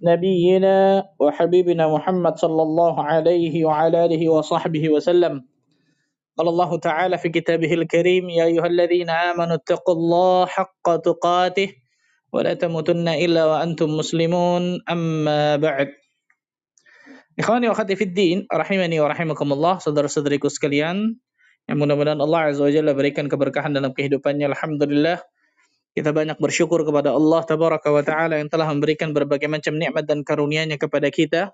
نبينا وحبيبنا محمد صلى الله عليه وعلى آله وصحبه وسلم. قال الله تعالى في كتابه الكريم يا أيها الذين آمنوا اتقوا الله حق تقاته ولا تموتن إلا وأنتم مسلمون. أما بعد. إخواني وأخواتي في الدين رحمني ورحمكم الله صدر صدرك sekalian yang mudah-mudahan Allah azza wajalla berikan keberkahan dalam kehidupannya. Alhamdulillah kita banyak bersyukur kepada Allah Tabaraka wa Ta'ala yang telah memberikan berbagai macam nikmat dan karunia-Nya kepada kita.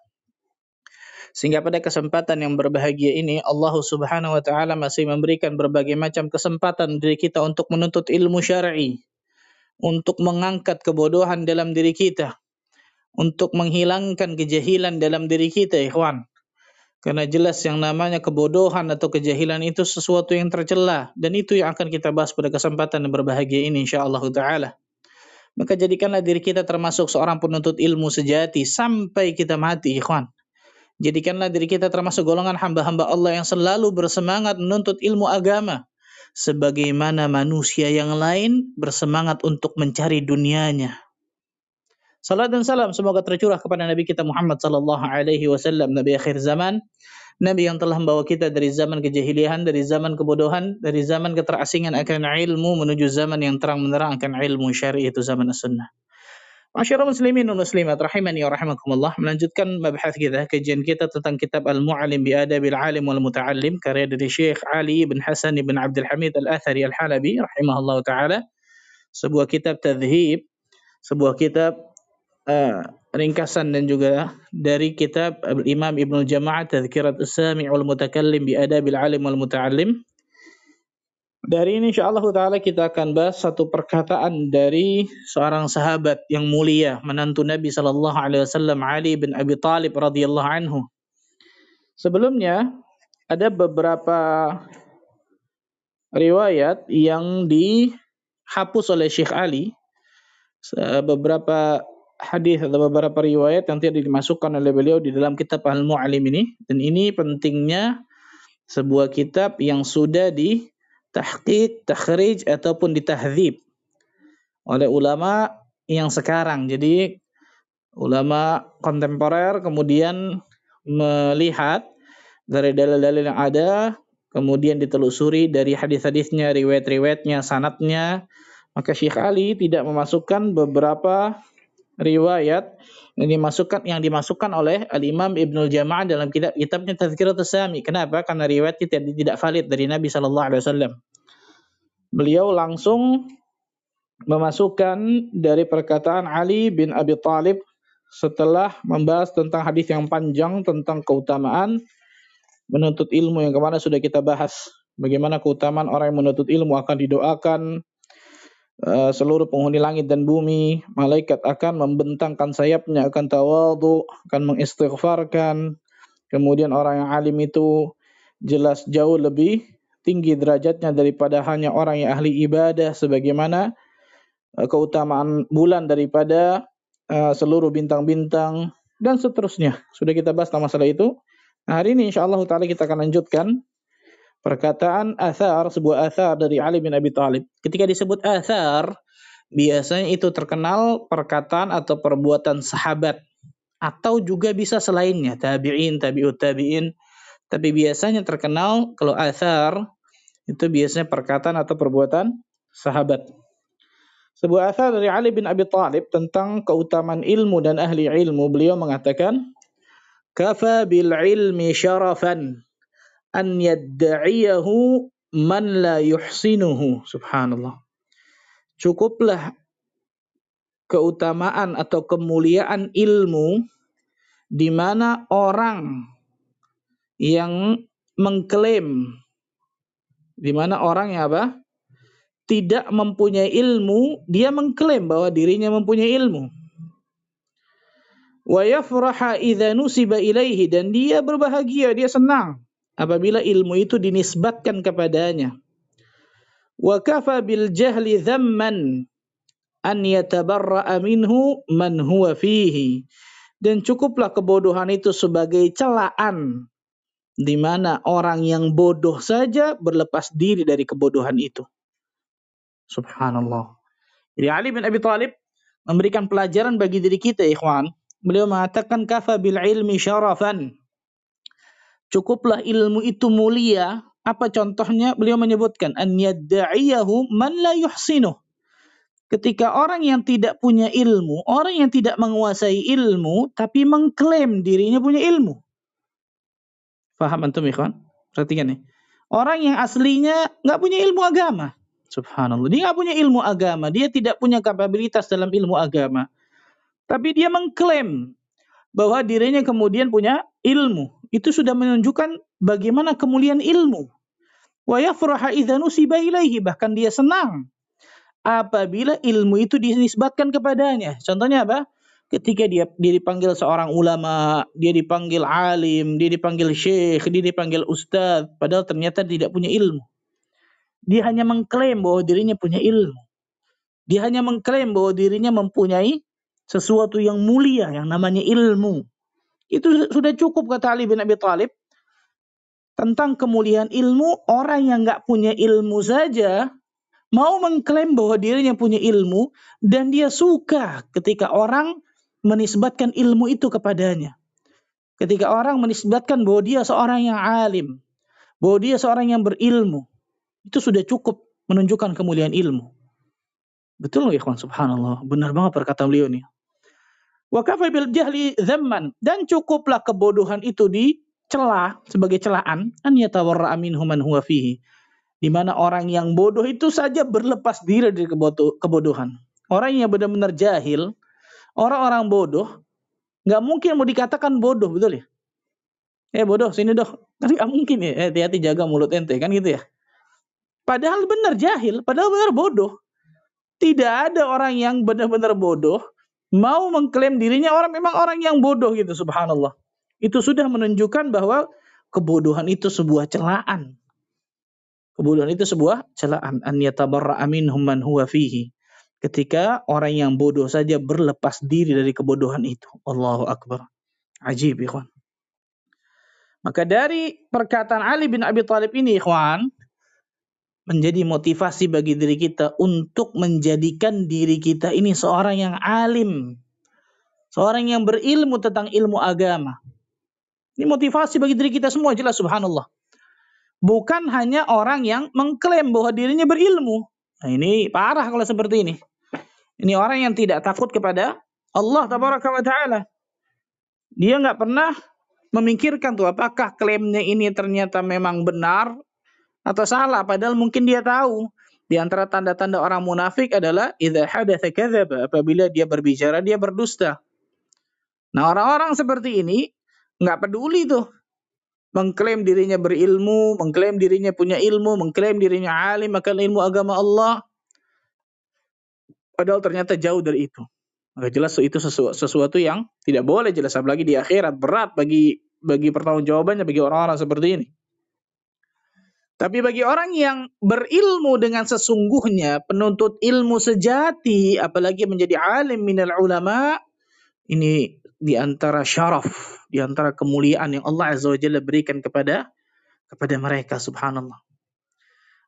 Sehingga pada kesempatan yang berbahagia ini Allah Subhanahu wa taala masih memberikan berbagai macam kesempatan diri kita untuk menuntut ilmu syar'i, untuk mengangkat kebodohan dalam diri kita, untuk menghilangkan kejahilan dalam diri kita, ikhwan. Karena jelas yang namanya kebodohan atau kejahilan itu sesuatu yang tercela dan itu yang akan kita bahas pada kesempatan yang berbahagia ini insyaallah taala. Maka jadikanlah diri kita termasuk seorang penuntut ilmu sejati sampai kita mati, ikhwan. Jadikanlah diri kita termasuk golongan hamba-hamba Allah yang selalu bersemangat menuntut ilmu agama. Sebagaimana manusia yang lain bersemangat untuk mencari dunianya. Salam dan salam semoga tercurah kepada Nabi kita Muhammad sallallahu alaihi wasallam, Nabi akhir zaman, Nabi yang telah membawa kita dari zaman kejahilian, dari zaman kebodohan, dari zaman keterasingan akan ilmu menuju zaman yang terang menerang akan ilmu syar'i itu zaman as-sunnah. Masyarakat muslimin dan muslimat rahimani wa rahimakumullah melanjutkan mabahas kita kajian kita tentang kitab Al-Mu'allim bi Adabil Alim wal Muta'allim karya dari Syekh Ali bin Hasan bin Abdul Hamid Al-Athari Al-Halabi rahimahullah taala sebuah kitab tadhib sebuah kitab uh, ringkasan dan juga dari kitab Imam Ibnu Jama'ah Tadhkirat As-Sami' wal Mutakallim bi Adabil Alim wal Muta'allim dari ini insyaallah taala kita akan bahas satu perkataan dari seorang sahabat yang mulia, menantu Nabi sallallahu alaihi wasallam Ali bin Abi Thalib radhiyallahu anhu. Sebelumnya ada beberapa riwayat yang dihapus oleh Syekh Ali. Beberapa hadis atau beberapa riwayat yang tidak dimasukkan oleh beliau di dalam kitab Al-Mu'allim ini dan ini pentingnya sebuah kitab yang sudah di tahqiq, takhrij ataupun ditahdzib oleh ulama yang sekarang. Jadi ulama kontemporer kemudian melihat dari dalil-dalil yang ada, kemudian ditelusuri dari hadis-hadisnya, riwayat-riwayatnya, sanatnya, maka Syekh Ali tidak memasukkan beberapa riwayat yang dimasukkan yang dimasukkan oleh Al Imam Ibnu Jamaah dalam kitab kitabnya Tazkiratus Sami. Kenapa? Karena riwayat tidak tidak valid dari Nabi Shallallahu Alaihi Wasallam. Beliau langsung memasukkan dari perkataan Ali bin Abi Thalib setelah membahas tentang hadis yang panjang tentang keutamaan menuntut ilmu yang ke mana sudah kita bahas. Bagaimana keutamaan orang yang menuntut ilmu akan didoakan uh, seluruh penghuni langit dan bumi, malaikat akan membentangkan sayapnya, akan tawadhu, akan mengistighfarkan. Kemudian orang yang alim itu jelas jauh lebih tinggi derajatnya daripada hanya orang yang ahli ibadah sebagaimana uh, keutamaan bulan daripada uh, seluruh bintang-bintang dan seterusnya. Sudah kita bahas tentang masalah itu. Nah, hari ini insyaallah taala kita akan lanjutkan perkataan athar, sebuah athar dari Ali bin Abi Thalib. Ketika disebut athar, biasanya itu terkenal perkataan atau perbuatan sahabat atau juga bisa selainnya, tabi'in, tabi'ut tabi'in. Tapi biasanya terkenal kalau athar itu biasanya perkataan atau perbuatan sahabat. Sebuah athar dari Ali bin Abi Thalib tentang keutamaan ilmu dan ahli ilmu, beliau mengatakan, "Kafa bil ilmi syarafan an yadda'iyahu man la yuhsinuhu. Subhanallah. Cukuplah keutamaan atau kemuliaan ilmu di mana orang yang mengklaim di mana orang yang apa? tidak mempunyai ilmu, dia mengklaim bahwa dirinya mempunyai ilmu. Wa yafraha idza nusiba ilaihi dan dia berbahagia, dia senang apabila ilmu itu dinisbatkan kepadanya. Wa kafa bil jahli dhamman an yatabarra'a minhu man huwa fihi. Dan cukuplah kebodohan itu sebagai celaan di mana orang yang bodoh saja berlepas diri dari kebodohan itu. Subhanallah. Jadi Ali bin Abi Thalib memberikan pelajaran bagi diri kita, ikhwan. Beliau mengatakan kafa bil ilmi syarafan. Cukuplah ilmu itu mulia. Apa contohnya? Beliau menyebutkan an yadda'iyahu man la yuhsinuh. Ketika orang yang tidak punya ilmu, orang yang tidak menguasai ilmu tapi mengklaim dirinya punya ilmu. Faham antum ikhwan? Perhatikan nih. Orang yang aslinya nggak punya ilmu agama. Subhanallah. Dia nggak punya ilmu agama. Dia tidak punya kapabilitas dalam ilmu agama. Tapi dia mengklaim bahwa dirinya kemudian punya ilmu. Itu sudah menunjukkan bagaimana kemuliaan ilmu. Wa yafraha idza nusiba ilaihi. Bahkan dia senang apabila ilmu itu dinisbatkan kepadanya. Contohnya apa? Ketika dia, dia dipanggil seorang ulama, dia dipanggil alim, dia dipanggil syekh, dia dipanggil ustadz, padahal ternyata tidak punya ilmu. Dia hanya mengklaim bahwa dirinya punya ilmu. Dia hanya mengklaim bahwa dirinya mempunyai sesuatu yang mulia yang namanya ilmu. Itu sudah cukup kata Ali bin Abi Thalib tentang kemuliaan ilmu orang yang nggak punya ilmu saja mau mengklaim bahwa dirinya punya ilmu dan dia suka ketika orang menisbatkan ilmu itu kepadanya. Ketika orang menisbatkan bahwa dia seorang yang alim, bahwa dia seorang yang berilmu, itu sudah cukup menunjukkan kemuliaan ilmu. Betul nggak ikhwan? Subhanallah. Benar banget perkataan beliau nih. Wa kafa bil jahli zamman dan cukuplah kebodohan itu dicela sebagai celaan an yatawarra minhu man huwa. Di mana orang yang bodoh itu saja berlepas diri dari kebodohan. Orang yang benar-benar jahil, orang-orang bodoh, nggak mungkin mau dikatakan bodoh, betul ya? Eh bodoh, sini dong. Kan nggak mungkin ya. Eh, hati-hati jaga mulut ente, kan gitu ya. Padahal benar jahil, padahal benar bodoh. Tidak ada orang yang benar-benar bodoh mau mengklaim dirinya orang memang orang yang bodoh gitu subhanallah. Itu sudah menunjukkan bahwa kebodohan itu sebuah celaan. Kebodohan itu sebuah celaan an yatabarra minhum man huwa fihi. Ketika orang yang bodoh saja berlepas diri dari kebodohan itu. Allahu akbar. Ajib ikhwan. Maka dari perkataan Ali bin Abi Thalib ini ikhwan, menjadi motivasi bagi diri kita untuk menjadikan diri kita ini seorang yang alim, seorang yang berilmu tentang ilmu agama. Ini motivasi bagi diri kita semua jelas subhanallah. Bukan hanya orang yang mengklaim bahwa dirinya berilmu. Nah, ini parah kalau seperti ini. Ini orang yang tidak takut kepada Allah tabaraka wa taala. Dia nggak pernah memikirkan tuh apakah klaimnya ini ternyata memang benar atau salah padahal mungkin dia tahu di antara tanda-tanda orang munafik adalah apabila dia berbicara dia berdusta. Nah, orang-orang seperti ini nggak peduli tuh mengklaim dirinya berilmu, mengklaim dirinya punya ilmu, mengklaim dirinya alim akan ilmu agama Allah. Padahal ternyata jauh dari itu. Maka jelas itu sesuatu, sesuatu yang tidak boleh jelas apalagi di akhirat berat bagi bagi pertanggungjawabannya bagi orang-orang seperti ini. Tapi bagi orang yang berilmu dengan sesungguhnya, penuntut ilmu sejati, apalagi menjadi alim minal ulama, ini di antara syaraf, di antara kemuliaan yang Allah Azza wa Jalla berikan kepada kepada mereka subhanallah.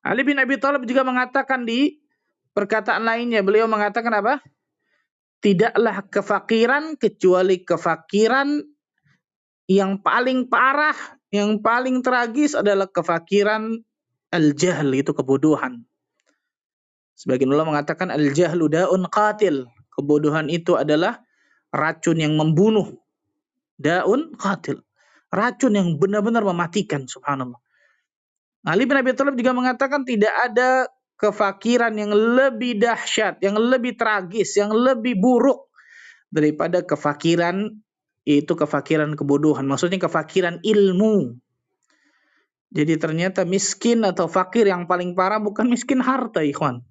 Ali bin Abi Thalib juga mengatakan di perkataan lainnya, beliau mengatakan apa? Tidaklah kefakiran kecuali kefakiran yang paling parah yang paling tragis adalah kefakiran al-jahl itu kebodohan. Sebagian ulama mengatakan al-jahlu daun qatil. Kebodohan itu adalah racun yang membunuh. Daun qatil. Racun yang benar-benar mematikan subhanallah. Ali bin Abi Thalib juga mengatakan tidak ada kefakiran yang lebih dahsyat, yang lebih tragis, yang lebih buruk daripada kefakiran itu kefakiran kebodohan. Maksudnya kefakiran ilmu. Jadi ternyata miskin atau fakir yang paling parah bukan miskin harta, ikhwan.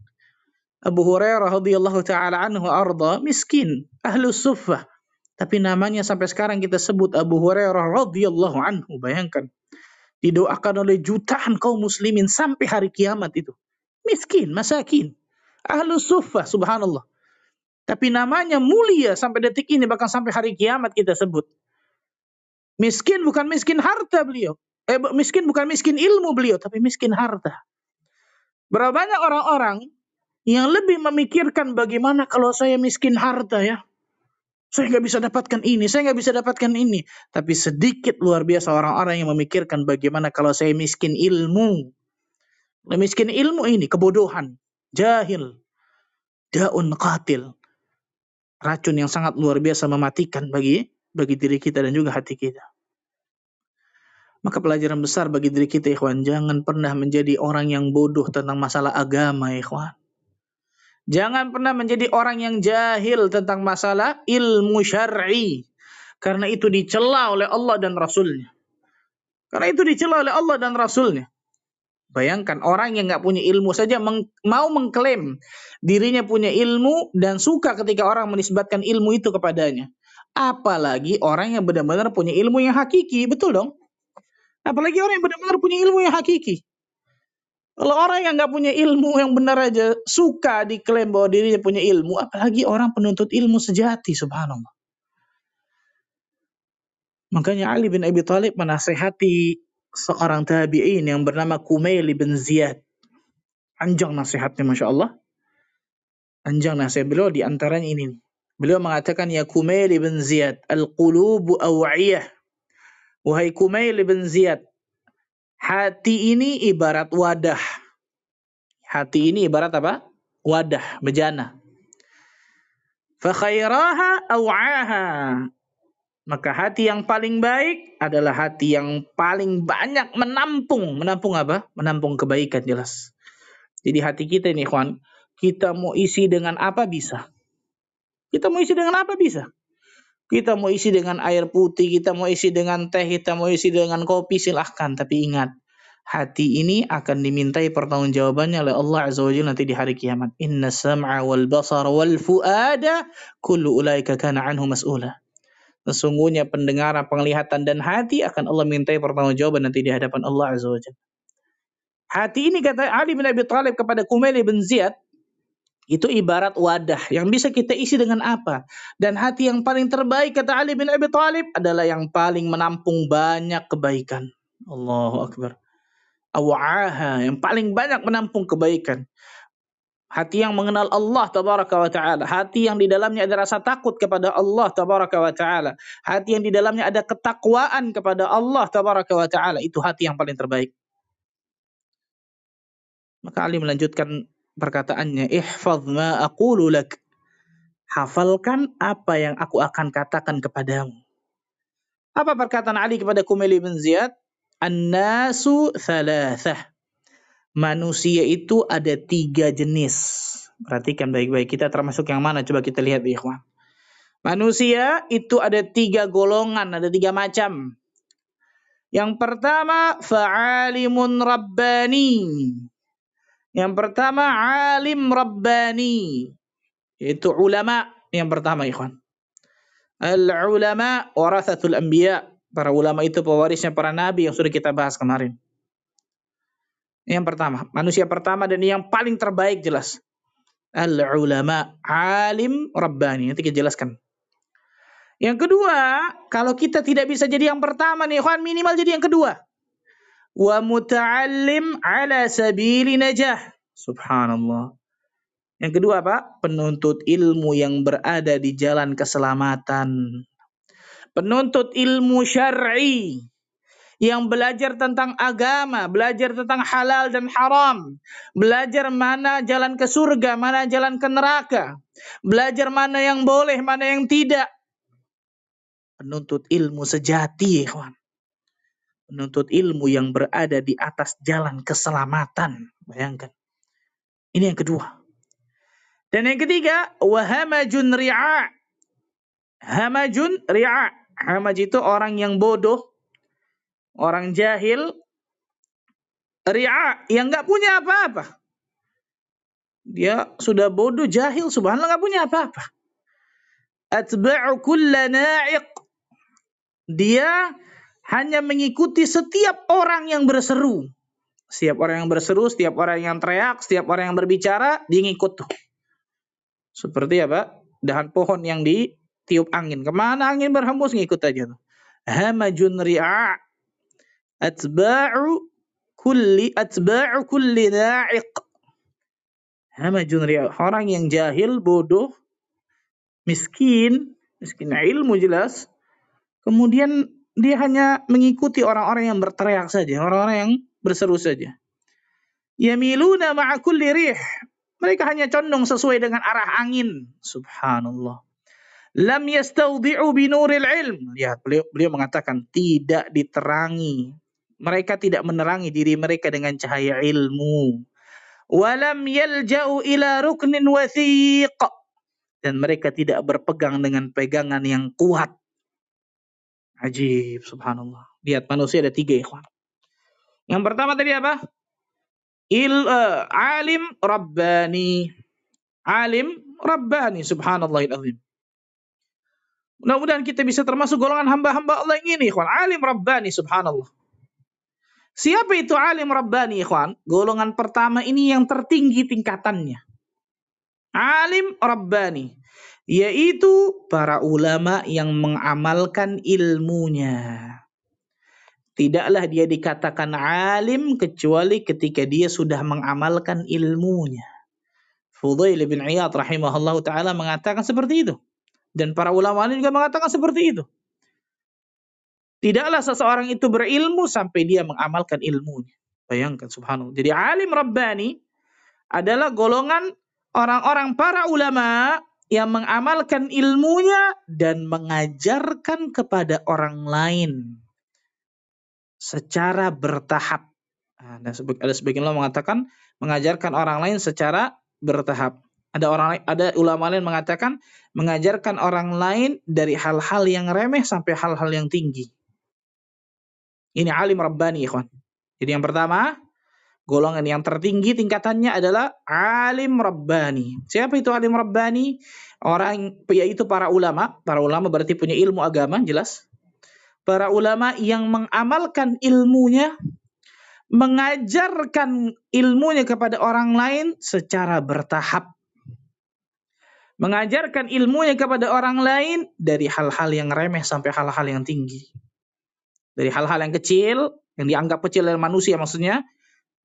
Abu Hurairah radhiyallahu taala anhu arda miskin, ahlu suffah. Tapi namanya sampai sekarang kita sebut Abu Hurairah radhiyallahu anhu. Bayangkan. Didoakan oleh jutaan kaum muslimin sampai hari kiamat itu. Miskin, masakin. Ahlus suffah, subhanallah. Tapi namanya mulia sampai detik ini, bahkan sampai hari kiamat kita sebut. Miskin bukan miskin harta beliau. Eh, miskin bukan miskin ilmu beliau, tapi miskin harta. Berapa banyak orang-orang yang lebih memikirkan bagaimana kalau saya miskin harta ya. Saya nggak bisa dapatkan ini, saya nggak bisa dapatkan ini. Tapi sedikit luar biasa orang-orang yang memikirkan bagaimana kalau saya miskin ilmu. Nah, miskin ilmu ini kebodohan, jahil, daun qatil. Racun yang sangat luar biasa mematikan bagi bagi diri kita dan juga hati kita. Maka pelajaran besar bagi diri kita, ikhwan, jangan pernah menjadi orang yang bodoh tentang masalah agama, ikhwan. Jangan pernah menjadi orang yang jahil tentang masalah ilmu syar'i. Karena itu dicela oleh Allah dan Rasulnya. Karena itu dicela oleh Allah dan Rasulnya. Bayangkan orang yang nggak punya ilmu saja meng, mau mengklaim dirinya punya ilmu dan suka ketika orang menisbatkan ilmu itu kepadanya. Apalagi orang yang benar-benar punya ilmu yang hakiki, betul dong? Apalagi orang yang benar-benar punya ilmu yang hakiki. Kalau orang yang nggak punya ilmu yang benar aja suka diklaim bahwa dirinya punya ilmu, apalagi orang penuntut ilmu sejati, subhanallah. Makanya Ali bin Abi Thalib menasehati seorang tabi'in yang bernama Kumail bin Ziyad. Anjang nasihatnya Masya Allah. Anjang nasihat beliau di antaranya ini. Beliau mengatakan, Ya Kumail bin Ziyad, Al-qulubu aw'iyah. Wahai Kumail bin Ziyad, Hati ini ibarat wadah. Hati ini ibarat apa? Wadah, bejana. Fakhairaha aw'aha. Maka hati yang paling baik adalah hati yang paling banyak menampung. Menampung apa? Menampung kebaikan jelas. Jadi hati kita ini, kawan, kita mau isi dengan apa bisa. Kita mau isi dengan apa bisa. Kita mau isi dengan air putih, kita mau isi dengan teh, kita mau isi dengan kopi, silahkan. Tapi ingat, hati ini akan dimintai pertanggungjawabannya oleh Allah Azza wa nanti di hari kiamat. Inna sam'a wal basar wal fu'ada kullu ulaika kana anhu mas'ula. Sesungguhnya pendengaran, penglihatan dan hati akan Allah mintai pertanggungjawaban nanti di hadapan Allah Azza wa. Hati ini kata Ali bin Abi Thalib kepada Kumail bin Ziyad, itu ibarat wadah yang bisa kita isi dengan apa. Dan hati yang paling terbaik kata Ali bin Abi Thalib adalah yang paling menampung banyak kebaikan. Allahu Akbar. Awa'aha yang paling banyak menampung kebaikan. Hati yang mengenal Allah tabaraka wa ta'ala. Hati yang di dalamnya ada rasa takut kepada Allah tabaraka wa ta'ala. Hati yang di dalamnya ada ketakwaan kepada Allah tabaraka wa ta'ala. Itu hati yang paling terbaik. Maka Ali melanjutkan perkataannya, ihfaz ma aqulu lak. Hafalkan apa yang aku akan katakan kepadamu. Apa perkataan Ali kepada Kumail bin Ziyad? An-nasu thalathah. Manusia itu ada tiga jenis. Perhatikan baik-baik. Kita termasuk yang mana? Coba kita lihat, ikhwan. Manusia itu ada tiga golongan, ada tiga macam. Yang pertama, fa'alimun rabbani. Yang pertama alim rabbani. Itu ulama yang pertama ikhwan. Al-ulama warathatul anbiya. Para ulama itu pewarisnya para nabi yang sudah kita bahas kemarin. Yang pertama, manusia pertama dan yang paling terbaik jelas. Al-ulama, alim rabbani. Nanti kita jelaskan. Yang kedua, kalau kita tidak bisa jadi yang pertama nih, ikhwan minimal jadi yang kedua wa muta'allim ala sabili najah. Subhanallah. Yang kedua apa? Penuntut ilmu yang berada di jalan keselamatan. Penuntut ilmu syar'i yang belajar tentang agama, belajar tentang halal dan haram, belajar mana jalan ke surga, mana jalan ke neraka, belajar mana yang boleh, mana yang tidak. Penuntut ilmu sejati, ikhwan menuntut ilmu yang berada di atas jalan keselamatan. Bayangkan. Ini yang kedua. Dan yang ketiga, wahamajun ri'a. Hamajun ri'a. Hamaj itu orang yang bodoh, orang jahil, ri'a yang nggak punya apa-apa. Dia sudah bodoh, jahil, subhanallah nggak punya apa-apa. atba'u kulla na'iq. Dia hanya mengikuti setiap orang yang berseru. Setiap orang yang berseru, setiap orang yang teriak, setiap orang yang berbicara, dia ngikut tuh. Seperti apa? Dahan pohon yang ditiup angin. Ke mana angin berhembus, ngikut aja tuh. Hamajun ri'a. Atba'u kulli atba'u kulli na'iq. Hamajun ri'a. Orang yang jahil, bodoh, miskin, miskin ilmu jelas. Kemudian dia hanya mengikuti orang-orang yang berteriak saja, orang-orang yang berseru saja. Yamiluna ma'a kulli rih. Mereka hanya condong sesuai dengan arah angin. Subhanallah. Lam yastawdi'u binuril ilm. Lihat, beliau, beliau mengatakan tidak diterangi. Mereka tidak menerangi diri mereka dengan cahaya ilmu. Walam yalja'u ila ruknin wathiq dan mereka tidak berpegang dengan pegangan yang kuat. Ajib, subhanallah. Lihat manusia ada tiga ikhwan. Yang pertama tadi apa? Il, uh, alim rabbani. Alim rabbani, subhanallah. Mudah-mudahan kita bisa termasuk golongan hamba-hamba Allah yang ini, ikhwan. Alim rabbani, subhanallah. Siapa itu alim rabbani, ikhwan? Golongan pertama ini yang tertinggi tingkatannya alim rabbani yaitu para ulama yang mengamalkan ilmunya. Tidaklah dia dikatakan alim kecuali ketika dia sudah mengamalkan ilmunya. Fudail bin Iyad rahimahullah taala mengatakan seperti itu. Dan para ulama lain juga mengatakan seperti itu. Tidaklah seseorang itu berilmu sampai dia mengamalkan ilmunya. Bayangkan subhanallah. Jadi alim rabbani adalah golongan orang-orang para ulama yang mengamalkan ilmunya dan mengajarkan kepada orang lain secara bertahap. Nah, ada sebagian ulama mengatakan mengajarkan orang lain secara bertahap. Ada orang ada ulama lain mengatakan mengajarkan orang lain dari hal-hal yang remeh sampai hal-hal yang tinggi. Ini alim rabbani, ikhwan. Jadi yang pertama, golongan yang tertinggi tingkatannya adalah alim rabbani. Siapa itu alim rabbani? Orang yaitu para ulama. Para ulama berarti punya ilmu agama, jelas. Para ulama yang mengamalkan ilmunya, mengajarkan ilmunya kepada orang lain secara bertahap. Mengajarkan ilmunya kepada orang lain dari hal-hal yang remeh sampai hal-hal yang tinggi. Dari hal-hal yang kecil, yang dianggap kecil oleh manusia maksudnya,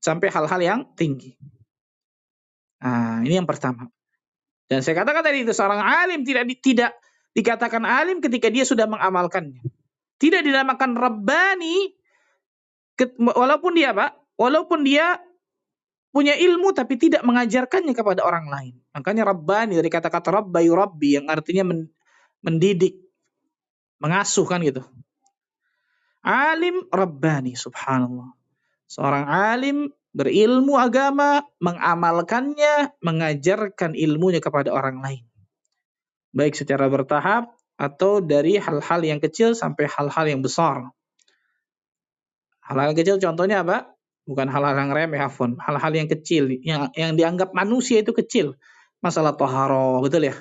sampai hal-hal yang tinggi. Nah, ini yang pertama. Dan saya katakan tadi itu seorang alim tidak tidak dikatakan alim ketika dia sudah mengamalkannya. Tidak dinamakan rabbani walaupun dia Pak, walaupun dia punya ilmu tapi tidak mengajarkannya kepada orang lain. Makanya rabbani dari kata-kata rabba rabbi yang artinya mendidik, mengasuh kan gitu. Alim rabbani subhanallah. Seorang alim berilmu agama, mengamalkannya, mengajarkan ilmunya kepada orang lain. Baik secara bertahap atau dari hal-hal yang kecil sampai hal-hal yang besar. Hal-hal kecil contohnya apa? Bukan hal-hal yang remeh. Hal-hal yang kecil, yang, yang dianggap manusia itu kecil. Masalah toharo, betul ya?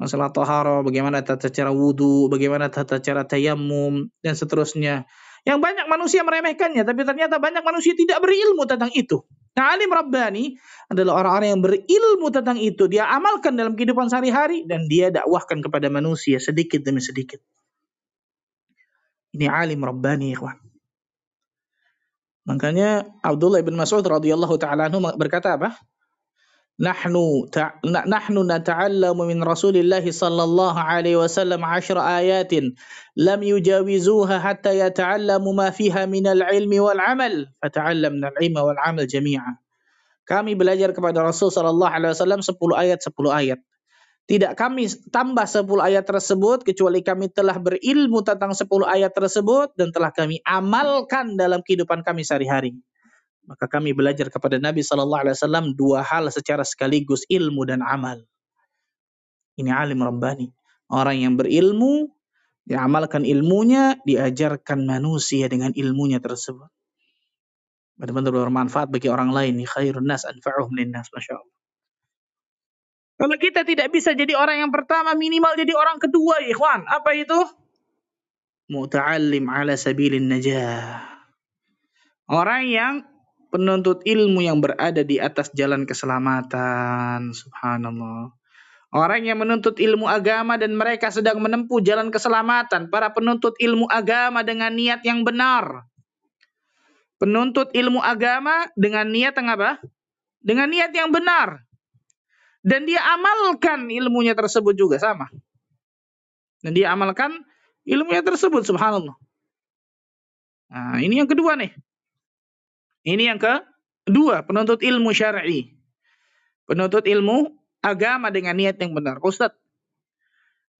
Masalah toharo, bagaimana tata cara wudhu, bagaimana tata cara tayamum, dan seterusnya yang banyak manusia meremehkannya, tapi ternyata banyak manusia tidak berilmu tentang itu. Nah, alim Rabbani adalah orang-orang yang berilmu tentang itu. Dia amalkan dalam kehidupan sehari-hari dan dia dakwahkan kepada manusia sedikit demi sedikit. Ini alim Rabbani, ikhwan. Makanya Abdullah bin Mas'ud radhiyallahu taala berkata apa? nahnu ta, nahnu nata'allamu min Rasulillah sallallahu alaihi wasallam 10 ayatin lam yujawizuha hatta yata'allamu ma fiha min al-ilmi wal 'amal. Fata'allamna al-ilma wal 'amal jami'a. Kami belajar kepada Rasul sallallahu alaihi wasallam 10 ayat 10 ayat. Tidak kami tambah 10 ayat tersebut kecuali kami telah berilmu tentang 10 ayat tersebut dan telah kami amalkan dalam kehidupan kami sehari-hari. Maka kami belajar kepada Nabi Shallallahu Alaihi Wasallam dua hal secara sekaligus ilmu dan amal. Ini alim rabbani. Orang yang berilmu, diamalkan ilmunya, diajarkan manusia dengan ilmunya tersebut. Benar-benar bermanfaat bagi orang lain. Khairun nas anfa'uhum linnas. Masya Allah. Kalau kita tidak bisa jadi orang yang pertama, minimal jadi orang kedua, ikhwan. Apa itu? Muta'allim ala sabilin najah. Orang yang penuntut ilmu yang berada di atas jalan keselamatan. Subhanallah. Orang yang menuntut ilmu agama dan mereka sedang menempuh jalan keselamatan. Para penuntut ilmu agama dengan niat yang benar. Penuntut ilmu agama dengan niat yang apa? Dengan niat yang benar dan dia amalkan ilmunya tersebut juga sama. Dan dia amalkan ilmunya tersebut subhanallah. Nah, ini yang kedua nih. Ini yang kedua, penuntut ilmu syar'i. Penuntut ilmu agama dengan niat yang benar. Ustaz,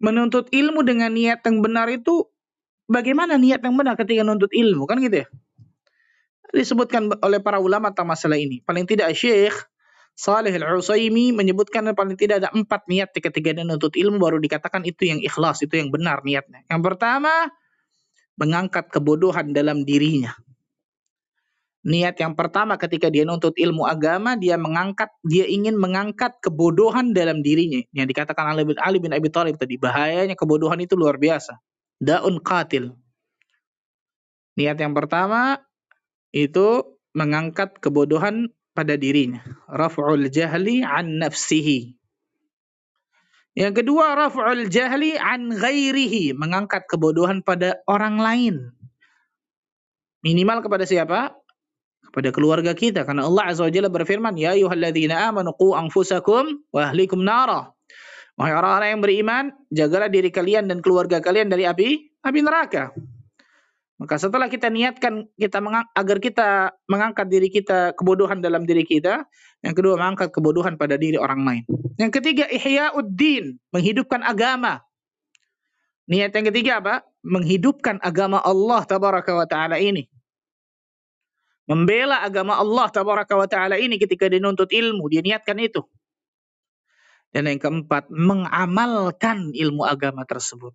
menuntut ilmu dengan niat yang benar itu bagaimana niat yang benar ketika menuntut ilmu kan gitu ya? Disebutkan oleh para ulama tentang masalah ini. Paling tidak Syekh Salih Al-Usaimi menyebutkan paling tidak ada empat niat ketika dia menuntut ilmu baru dikatakan itu yang ikhlas, itu yang benar niatnya. Yang pertama, mengangkat kebodohan dalam dirinya. Niat yang pertama ketika dia nuntut ilmu agama, dia mengangkat, dia ingin mengangkat kebodohan dalam dirinya. Yang dikatakan Ali bin, Ali bin Abi Thalib tadi, bahayanya kebodohan itu luar biasa. Daun qatil. Niat yang pertama itu mengangkat kebodohan pada dirinya. Raf'ul jahli an nafsihi. Yang kedua, raf'ul jahli an ghairihi. Mengangkat kebodohan pada orang lain. Minimal kepada siapa? Kepada keluarga kita. Karena Allah Azza wa Jalla berfirman, Ya ayuhalladzina amanu qu anfusakum wa ahlikum nara. Wahai orang-orang yang beriman, jagalah diri kalian dan keluarga kalian dari api, api neraka. Maka setelah kita niatkan kita agar kita mengangkat diri kita kebodohan dalam diri kita, yang kedua mengangkat kebodohan pada diri orang lain. Yang ketiga ihya'uddin, menghidupkan agama. Niat yang ketiga apa? Menghidupkan agama Allah tabaraka wa taala ini. Membela agama Allah tabaraka wa taala ini ketika dinuntut ilmu, dia niatkan itu. Dan yang keempat, mengamalkan ilmu agama tersebut.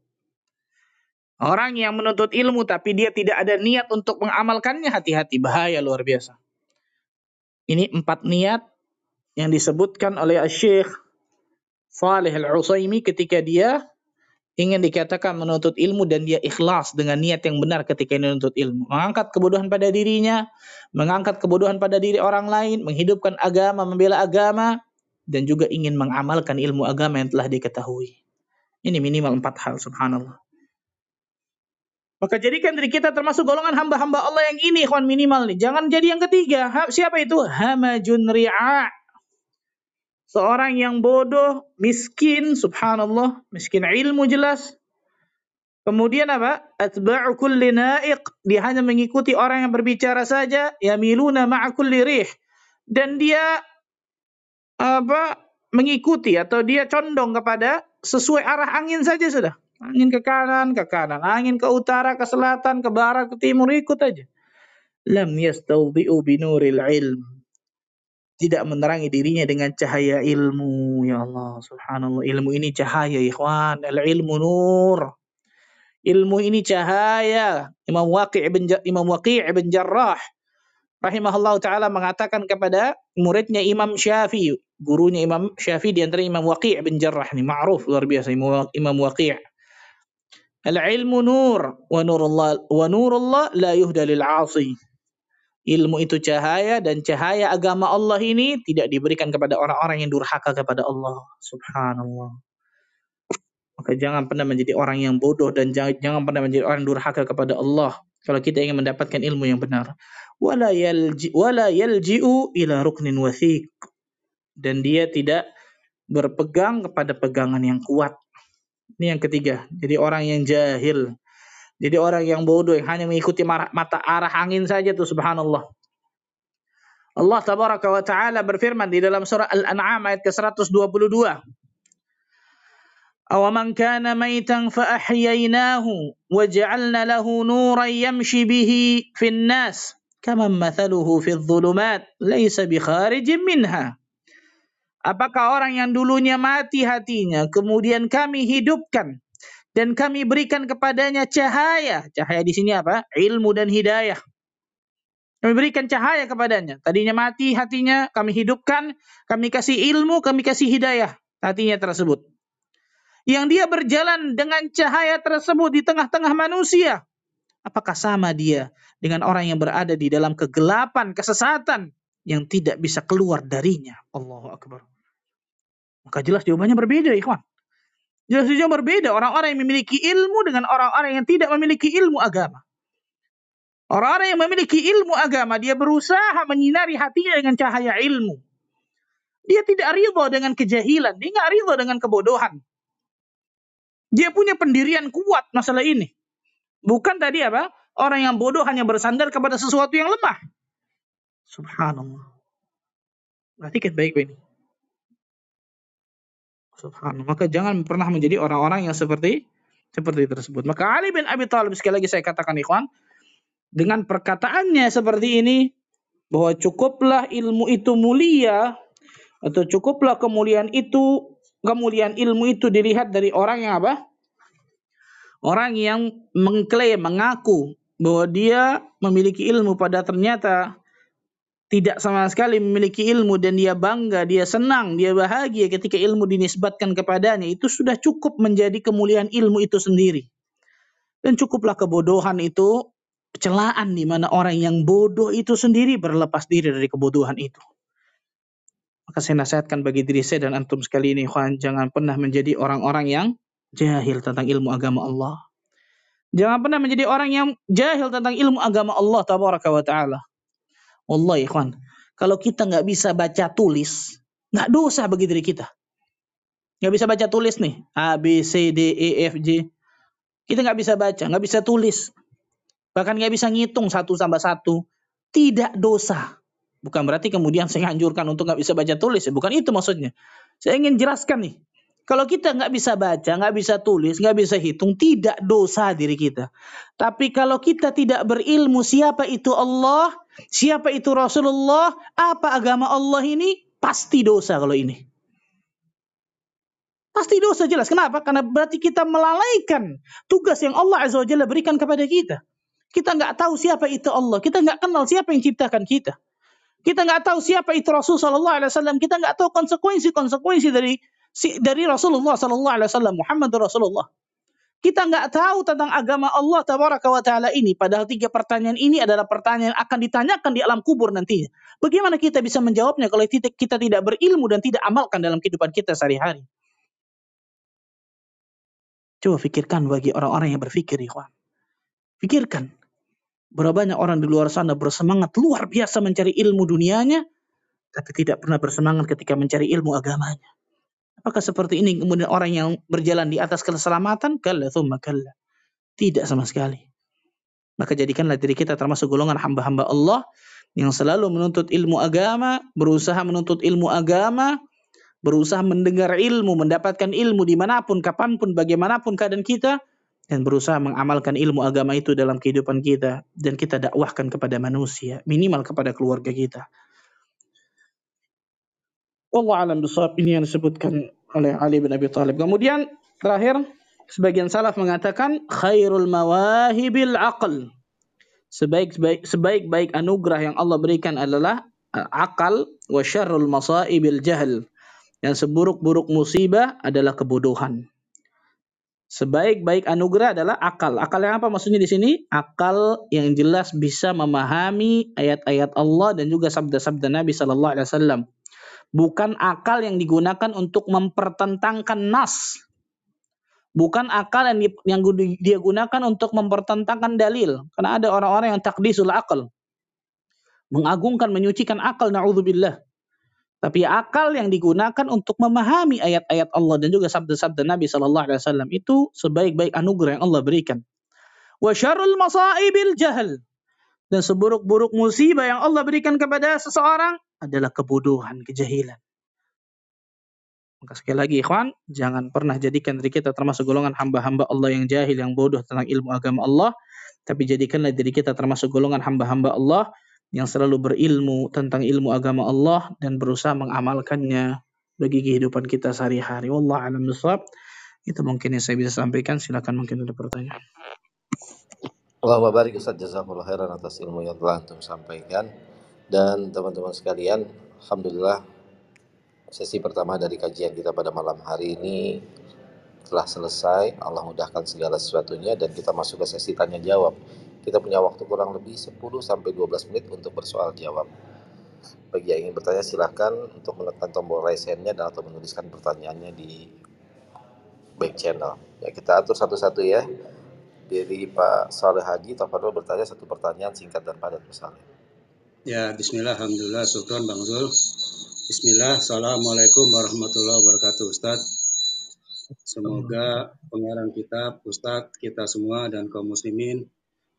Orang yang menuntut ilmu tapi dia tidak ada niat untuk mengamalkannya, hati-hati, bahaya luar biasa. Ini empat niat yang disebutkan oleh Syekh Salih Al-Usaimi ketika dia ingin dikatakan menuntut ilmu dan dia ikhlas dengan niat yang benar ketika menuntut ilmu. Mengangkat kebodohan pada dirinya, mengangkat kebodohan pada diri orang lain, menghidupkan agama, membela agama, dan juga ingin mengamalkan ilmu agama yang telah diketahui. Ini minimal empat hal, subhanallah. Maka jadikan diri kita termasuk golongan hamba-hamba Allah yang ini, ikhwan minimal nih. Jangan jadi yang ketiga. Siapa itu? Hamajun ri'a. Seorang yang bodoh, miskin, subhanallah, miskin ilmu jelas. Kemudian apa? Atba'u kulli na'iq. Dia hanya mengikuti orang yang berbicara saja. Yamiluna ma'a kulli rih. Dan dia apa? Mengikuti atau dia condong kepada sesuai arah angin saja sudah. Angin ke kanan, ke kanan. Angin ke utara, ke selatan, ke barat, ke timur. Ikut aja. Lam yastawdi'u binuril ilm. Tidak menerangi dirinya dengan cahaya ilmu. Ya Allah, subhanallah. Ilmu ini cahaya, ikhwan. Al-ilmu nur. Ilmu ini cahaya. Imam Waqi' ibn, Imam Waqi' ibn Jarrah rahimahullah taala mengatakan kepada muridnya Imam Syafi'i, gurunya Imam Syafi'i di antara Imam Waqi' bin Jarrah ini ma'ruf luar biasa Imam Waqi'. Al-ilmu nur wa nurullah wa nurullah la yuhda lil 'asi. Ilmu itu cahaya dan cahaya agama Allah ini tidak diberikan kepada orang-orang yang durhaka kepada Allah. Subhanallah. Maka jangan pernah menjadi orang yang bodoh dan jangan, jangan pernah menjadi orang durhaka kepada Allah kalau kita ingin mendapatkan ilmu yang benar. Wala yalji wala yalji'u ila ruknin wathiq. Dan dia tidak berpegang kepada pegangan yang kuat ini yang ketiga. Jadi orang yang jahil. Jadi orang yang bodoh yang hanya mengikuti mata arah angin saja tuh subhanallah. Allah tabaraka wa taala berfirman di dalam surah Al-An'am ayat ke-122. أَوَمَنْ كَانَ مَيْتًا فَأَحْيَيْنَاهُ وَجَعَلْنَا لَهُ نُورًا يَمْشِي بِهِ فِي النَّاسِ كَمَنْ مَثَلُهُ فِي الظُّلُمَاتِ لَيْسَ بِخَارِجٍ مِنْهَا Apakah orang yang dulunya mati hatinya, kemudian kami hidupkan dan kami berikan kepadanya cahaya. Cahaya di sini apa? Ilmu dan hidayah. Kami berikan cahaya kepadanya. Tadinya mati hatinya, kami hidupkan, kami kasih ilmu, kami kasih hidayah. hatinya tersebut. Yang dia berjalan dengan cahaya tersebut di tengah-tengah manusia. Apakah sama dia dengan orang yang berada di dalam kegelapan, kesesatan yang tidak bisa keluar darinya? Allahu Akbar. Maka jelas jawabannya berbeda, ikhwan. Jelas jawabannya berbeda orang-orang yang memiliki ilmu dengan orang-orang yang tidak memiliki ilmu agama. Orang-orang yang memiliki ilmu agama, dia berusaha menyinari hatinya dengan cahaya ilmu. Dia tidak ridho dengan kejahilan, dia nggak ridho dengan kebodohan. Dia punya pendirian kuat masalah ini. Bukan tadi apa? Orang yang bodoh hanya bersandar kepada sesuatu yang lemah. Subhanallah. Perhatikan baik-baik ini. Subhanallah. Maka jangan pernah menjadi orang-orang yang seperti seperti tersebut. Maka Ali bin Abi Thalib sekali lagi saya katakan ikhwan, dengan perkataannya seperti ini bahwa cukuplah ilmu itu mulia atau cukuplah kemuliaan itu kemuliaan ilmu itu dilihat dari orang yang apa? Orang yang mengklaim, mengaku bahwa dia memiliki ilmu pada ternyata tidak sama sekali memiliki ilmu dan dia bangga, dia senang, dia bahagia ketika ilmu dinisbatkan kepadanya, itu sudah cukup menjadi kemuliaan ilmu itu sendiri. Dan cukuplah kebodohan itu celaan di mana orang yang bodoh itu sendiri berlepas diri dari kebodohan itu. Maka saya nasihatkan bagi diri saya dan antum sekali ini, Juan, jangan pernah menjadi orang-orang yang jahil tentang ilmu agama Allah. Jangan pernah menjadi orang yang jahil tentang ilmu agama Allah tabaraka wa taala. Wallahi, ikhwan, kalau kita nggak bisa baca tulis, nggak dosa bagi diri kita. Nggak bisa baca tulis nih, A, B, C, D, E, F, G. Kita nggak bisa baca, nggak bisa tulis. Bahkan nggak bisa ngitung satu tambah satu. Tidak dosa. Bukan berarti kemudian saya anjurkan untuk nggak bisa baca tulis. Ya. Bukan itu maksudnya. Saya ingin jelaskan nih. Kalau kita nggak bisa baca, nggak bisa tulis, nggak bisa hitung, tidak dosa diri kita. Tapi kalau kita tidak berilmu siapa itu Allah, siapa itu Rasulullah, apa agama Allah ini, pasti dosa kalau ini. Pasti dosa jelas. Kenapa? Karena berarti kita melalaikan tugas yang Allah Azza wa Jalla berikan kepada kita. Kita nggak tahu siapa itu Allah. Kita nggak kenal siapa yang ciptakan kita. Kita nggak tahu siapa itu Rasul Sallallahu Alaihi Wasallam. Kita nggak tahu konsekuensi-konsekuensi dari dari Rasulullah Sallallahu Alaihi Wasallam Muhammad Rasulullah. Kita nggak tahu tentang agama Allah Tabaraka wa Taala ini. Padahal tiga pertanyaan ini adalah pertanyaan yang akan ditanyakan di alam kubur nantinya. Bagaimana kita bisa menjawabnya kalau kita tidak berilmu dan tidak amalkan dalam kehidupan kita sehari-hari? Coba pikirkan bagi orang-orang yang berpikir, ikhwan. Pikirkan. Berapa banyak orang di luar sana bersemangat luar biasa mencari ilmu dunianya, tapi tidak pernah bersemangat ketika mencari ilmu agamanya. Apakah seperti ini kemudian orang yang berjalan di atas keselamatan? Kalla thumma kalla. Tidak sama sekali. Maka jadikanlah diri kita termasuk golongan hamba-hamba Allah yang selalu menuntut ilmu agama, berusaha menuntut ilmu agama, berusaha mendengar ilmu, mendapatkan ilmu di mana pun, kapan pun, bagaimanapun keadaan kita, dan berusaha mengamalkan ilmu agama itu dalam kehidupan kita dan kita dakwahkan kepada manusia minimal kepada keluarga kita. Allah alam bisawab ini yang disebutkan oleh Ali bin Abi Thalib. Kemudian terakhir sebagian salaf mengatakan khairul mawahibil aql. Sebaik-baik sebaik-baik anugerah yang Allah berikan adalah akal wa syarrul masaibil jahl. Yang seburuk-buruk musibah adalah kebodohan. Sebaik-baik anugerah adalah akal. Akal yang apa maksudnya di sini? Akal yang jelas bisa memahami ayat-ayat Allah dan juga sabda-sabda Nabi Sallallahu Alaihi Wasallam. Bukan akal yang digunakan untuk mempertentangkan nas. Bukan akal yang, yang dia gunakan untuk mempertentangkan dalil. Karena ada orang-orang yang takdisul akal. Mengagungkan, menyucikan akal, na'udzubillah. Tapi akal yang digunakan untuk memahami ayat-ayat Allah dan juga sabda-sabda Nabi Shallallahu Alaihi Wasallam itu sebaik-baik anugerah yang Allah berikan. Wa syarul masaibil jahal dan seburuk-buruk musibah yang Allah berikan kepada seseorang adalah kebodohan, kejahilan. Maka sekali lagi ikhwan, jangan pernah jadikan diri kita termasuk golongan hamba-hamba Allah yang jahil, yang bodoh tentang ilmu agama Allah. Tapi jadikanlah diri kita termasuk golongan hamba-hamba Allah yang selalu berilmu tentang ilmu agama Allah dan berusaha mengamalkannya bagi kehidupan kita sehari-hari. Wallah alam bisawab. Itu mungkin yang saya bisa sampaikan. Silakan mungkin ada pertanyaan. Allahumma barik Ustaz jazakallah khairan atas ilmu yang telah antum sampaikan dan teman-teman sekalian alhamdulillah Sesi pertama dari kajian kita pada malam hari ini telah selesai. Allah mudahkan segala sesuatunya dan kita masuk ke sesi tanya jawab. Kita punya waktu kurang lebih 10 sampai 12 menit untuk bersoal jawab. Bagi yang ingin bertanya silahkan untuk menekan tombol raise hand-nya dan atau menuliskan pertanyaannya di back channel. Ya kita atur satu-satu ya. Dari Pak Saleh Haji, Tafadol bertanya satu pertanyaan singkat dan padat misalnya. Ya, Bismillah, Alhamdulillah, syukron Bang Zul. Bismillah, Assalamualaikum warahmatullahi wabarakatuh Ustaz. Semoga pengarang kitab, Ustadz, kita semua dan kaum muslimin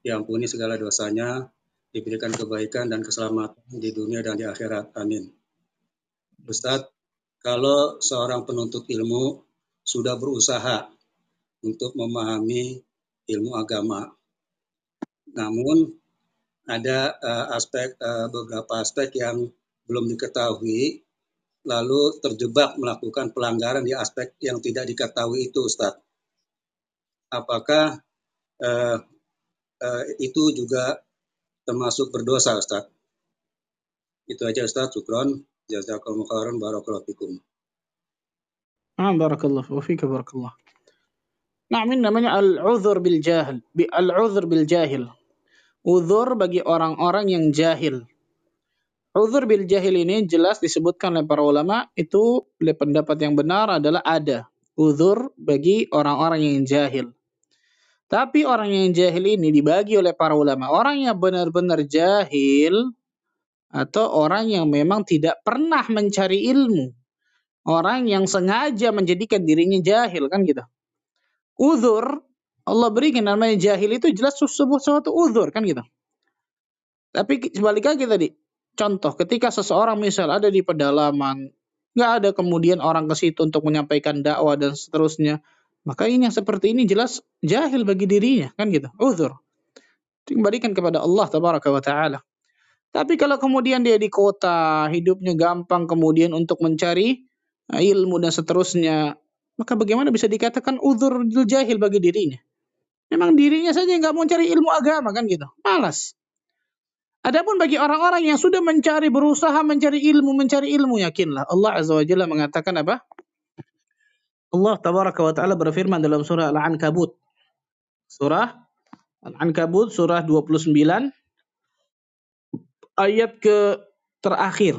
diampuni segala dosanya, diberikan kebaikan dan keselamatan di dunia dan di akhirat. Amin. Ustadz, kalau seorang penuntut ilmu sudah berusaha untuk memahami ilmu agama, namun ada uh, aspek uh, beberapa aspek yang belum diketahui lalu terjebak melakukan pelanggaran di aspek yang tidak diketahui itu, Ustaz. Apakah uh, uh, itu juga termasuk berdosa, Ustaz? Itu aja, Ustaz. Syukron. Jazakallahu khairan. Barakallahu fikum. Ah, barakallah. Wa fika barakallah. Nah, ini namanya al-uzur bil jahil. Al-uzur bil jahil. Uzur bagi orang-orang yang jahil. Uzur bil jahil ini jelas disebutkan oleh para ulama itu oleh pendapat yang benar adalah ada uzur bagi orang-orang yang jahil. Tapi orang yang jahil ini dibagi oleh para ulama. Orang yang benar-benar jahil atau orang yang memang tidak pernah mencari ilmu. Orang yang sengaja menjadikan dirinya jahil kan gitu. Uzur Allah berikan namanya jahil itu jelas sebuah suatu uzur kan gitu. Tapi sebalik lagi tadi, Contoh, ketika seseorang misal ada di pedalaman, nggak ada kemudian orang ke situ untuk menyampaikan dakwah dan seterusnya, maka ini yang seperti ini jelas jahil bagi dirinya, kan gitu. Uzur. Kembalikan kepada Allah tabaraka wa taala. Tapi kalau kemudian dia di kota, hidupnya gampang kemudian untuk mencari eh, ilmu dan seterusnya, maka bagaimana bisa dikatakan uzur jahil bagi dirinya? Memang dirinya saja nggak mau cari ilmu agama kan gitu, malas. Adapun bagi orang-orang yang sudah mencari, berusaha mencari ilmu, mencari ilmu, yakinlah. Allah Azza wa Jalla mengatakan apa? Allah Tabaraka wa Ta'ala berfirman dalam surah Al-Ankabut. Surah Al-Ankabut, surah 29, ayat ke terakhir.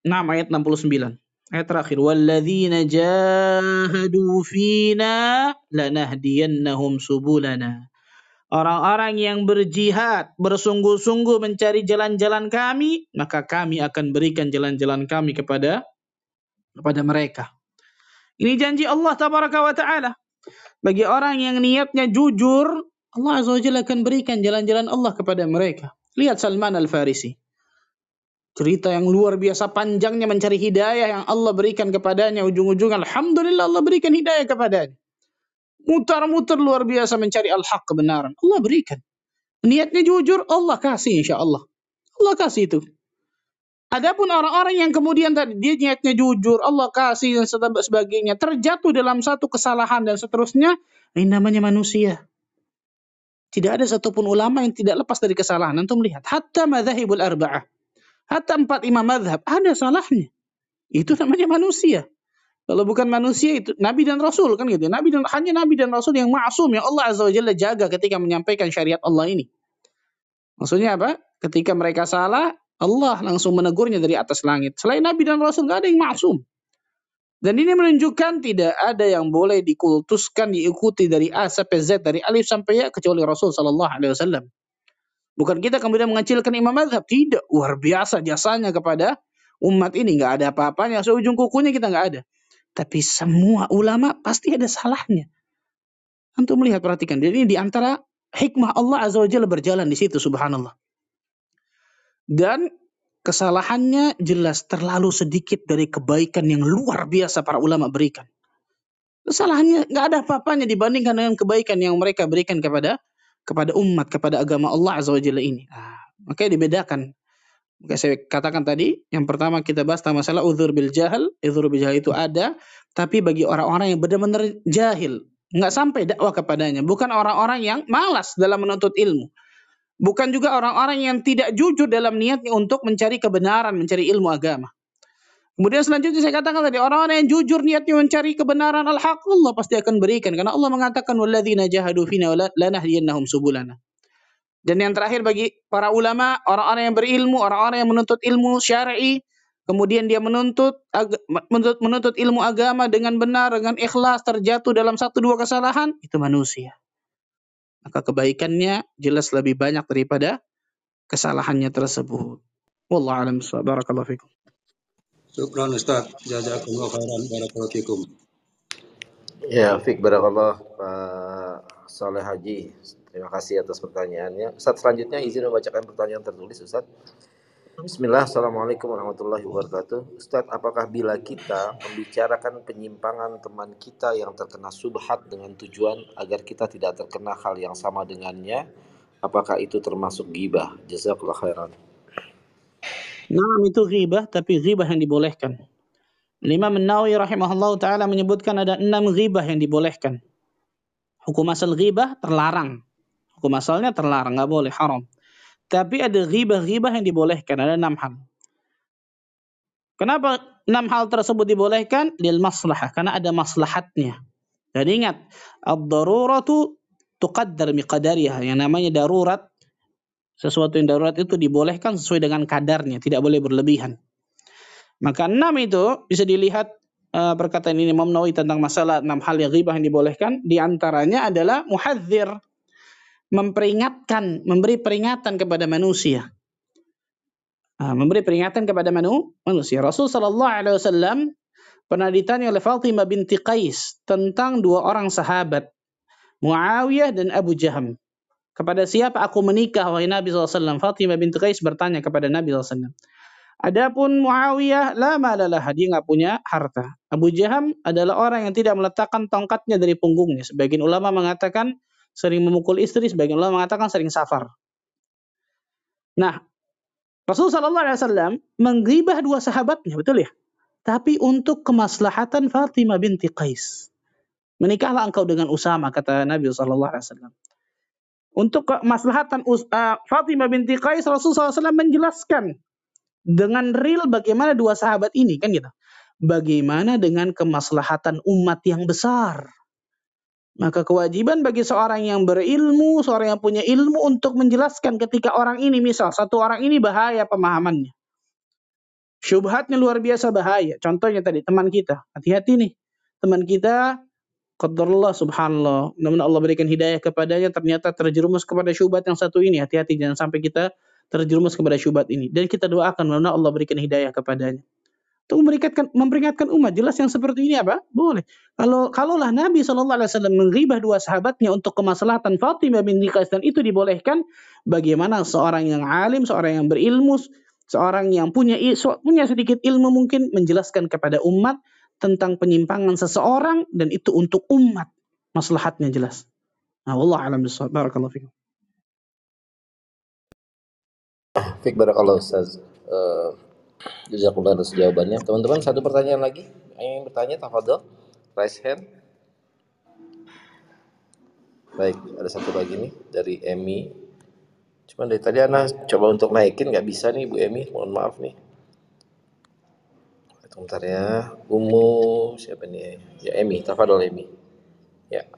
6 ayat 69. Ayat terakhir walladzina jahadu fina lanahdiyannahum subulana. Orang-orang yang berjihad, bersungguh-sungguh mencari jalan-jalan kami, maka kami akan berikan jalan-jalan kami kepada kepada mereka. Ini janji Allah tabaraka wa taala. Bagi orang yang niatnya jujur, Allah azza wa jalla akan berikan jalan-jalan Allah kepada mereka. Lihat Salman Al-Farisi. Cerita yang luar biasa panjangnya mencari hidayah yang Allah berikan kepadanya. Ujung-ujung Alhamdulillah Allah berikan hidayah kepadanya mutar-mutar luar biasa mencari al-haq kebenaran. Allah berikan. Niatnya jujur, Allah kasih insya Allah. Allah kasih itu. Adapun orang-orang yang kemudian tadi dia niatnya jujur, Allah kasih dan sebagainya, terjatuh dalam satu kesalahan dan seterusnya, ini namanya manusia. Tidak ada satupun ulama yang tidak lepas dari kesalahan. Antum lihat, hatta madhahibul arba'ah. Hatta empat imam madhab, ada salahnya. Itu namanya manusia. Kalau bukan manusia itu nabi dan rasul kan gitu. Nabi dan hanya nabi dan rasul yang maksum yang Allah Azza wa Jalla jaga ketika menyampaikan syariat Allah ini. Maksudnya apa? Ketika mereka salah, Allah langsung menegurnya dari atas langit. Selain nabi dan rasul nggak ada yang maksum. Dan ini menunjukkan tidak ada yang boleh dikultuskan, diikuti dari A sampai Z, dari alif sampai ya kecuali Rasul Sallallahu Alaihi Wasallam. Bukan kita kemudian mengecilkan imam madhab. Tidak. Luar biasa jasanya kepada umat ini. nggak ada apa-apanya. Seujung kukunya kita nggak ada. Tapi semua ulama pasti ada salahnya. Untuk melihat perhatikan. Jadi ini di antara hikmah Allah Azza wa Jalla berjalan di situ subhanallah. Dan kesalahannya jelas terlalu sedikit dari kebaikan yang luar biasa para ulama berikan. Kesalahannya nggak ada apa-apanya dibandingkan dengan kebaikan yang mereka berikan kepada kepada umat, kepada agama Allah Azza wa Jalla ini. Nah, makanya dibedakan Oke, saya katakan tadi, yang pertama kita bahas tentang masalah uzur bil jahil. Uzur bil jahil itu ada, tapi bagi orang-orang yang benar-benar jahil, nggak sampai dakwah kepadanya. Bukan orang-orang yang malas dalam menuntut ilmu. Bukan juga orang-orang yang tidak jujur dalam niatnya untuk mencari kebenaran, mencari ilmu agama. Kemudian selanjutnya saya katakan tadi orang-orang yang jujur niatnya mencari kebenaran al-haq Allah pasti akan berikan karena Allah mengatakan walladzina jahadu fina lanahdiyannahum subulana. Dan yang terakhir bagi para ulama, orang-orang yang berilmu, orang-orang yang menuntut ilmu syar'i, kemudian dia menuntut, menuntut menuntut ilmu agama dengan benar, dengan ikhlas, terjatuh dalam satu dua kesalahan, itu manusia. Maka kebaikannya jelas lebih banyak daripada kesalahannya tersebut. Wallahu a'lam Barakallahu fikum. Syukran Ustaz. Jazakumullah khairan. Barakallahu. Ya, Fik Barakallah Pak Saleh Haji. Terima kasih atas pertanyaannya. Ustaz selanjutnya izin membacakan pertanyaan tertulis Ustaz. Bismillah, Assalamualaikum warahmatullahi wabarakatuh. Ustadz, apakah bila kita membicarakan penyimpangan teman kita yang terkena subhat dengan tujuan agar kita tidak terkena hal yang sama dengannya, apakah itu termasuk gibah? Jazakallah khairan. Nah, itu ghibah, tapi ghibah yang dibolehkan. Imam Nawawi rahimahullah taala menyebutkan ada enam ghibah yang dibolehkan. Hukum asal ghibah terlarang. Hukum asalnya terlarang, nggak boleh, haram. Tapi ada ghibah-ghibah yang dibolehkan, ada enam hal. Kenapa enam hal tersebut dibolehkan? Lil maslahah, karena ada maslahatnya. Dan ingat, ad-daruratu tuqaddar miqadariha. Yang namanya darurat sesuatu yang darurat itu dibolehkan sesuai dengan kadarnya, tidak boleh berlebihan. Maka enam itu bisa dilihat uh, perkataan ini Imam Nawawi tentang masalah enam hal yang ghibah yang dibolehkan. Di antaranya adalah muhadzir, memperingatkan, memberi peringatan kepada manusia. Uh, memberi peringatan kepada manu, manusia. Rasul Shallallahu Alaihi Wasallam pernah ditanya oleh Fatimah binti Qais tentang dua orang sahabat, Muawiyah dan Abu Jaham. Kepada siapa aku menikah wahai Nabi SAW? Fatimah binti Qais bertanya kepada Nabi SAW. Adapun Muawiyah la malalah dia nggak punya harta. Abu Jaham adalah orang yang tidak meletakkan tongkatnya dari punggungnya. Sebagian ulama mengatakan sering memukul istri, sebagian ulama mengatakan sering safar. Nah, Rasulullah SAW menggibah dua sahabatnya, betul ya? Tapi untuk kemaslahatan Fatimah binti Qais. Menikahlah engkau dengan Usama, kata Nabi SAW. Untuk kemaslahatan uh, Fatimah binti Qais Rasulullah SAW menjelaskan dengan real bagaimana dua sahabat ini kan gitu. Bagaimana dengan kemaslahatan umat yang besar. Maka kewajiban bagi seorang yang berilmu, seorang yang punya ilmu untuk menjelaskan ketika orang ini misal satu orang ini bahaya pemahamannya. Syubhatnya luar biasa bahaya. Contohnya tadi teman kita, hati-hati nih. Teman kita Qadarullah subhanallah. Namun Allah berikan hidayah kepadanya ternyata terjerumus kepada syubhat yang satu ini. Hati-hati jangan sampai kita terjerumus kepada syubhat ini. Dan kita doakan mudah Allah berikan hidayah kepadanya. Untuk memberikan memperingatkan umat jelas yang seperti ini apa? Boleh. Kalau kalaulah Nabi Shallallahu Alaihi Wasallam mengribah dua sahabatnya untuk kemaslahatan Fatimah bin Qais dan itu dibolehkan, bagaimana seorang yang alim, seorang yang berilmu, seorang yang punya punya sedikit ilmu mungkin menjelaskan kepada umat tentang penyimpangan seseorang dan itu untuk umat. Maslahatnya jelas. Nah, Allah alam bisawab. Barakallahu fikum. Fik barakallahu Ustaz. Uh, Jazakumullah atas jawabannya. Teman-teman, satu pertanyaan lagi. Yang bertanya, tafadhol. Raise hand. Baik, ada satu lagi nih dari Emi. Cuman dari tadi Ana coba untuk naikin nggak bisa nih Bu Emi, mohon maaf nih. Sebentar ya. Umu siapa nih? Ya Emi, tafadhol Emi. Ya.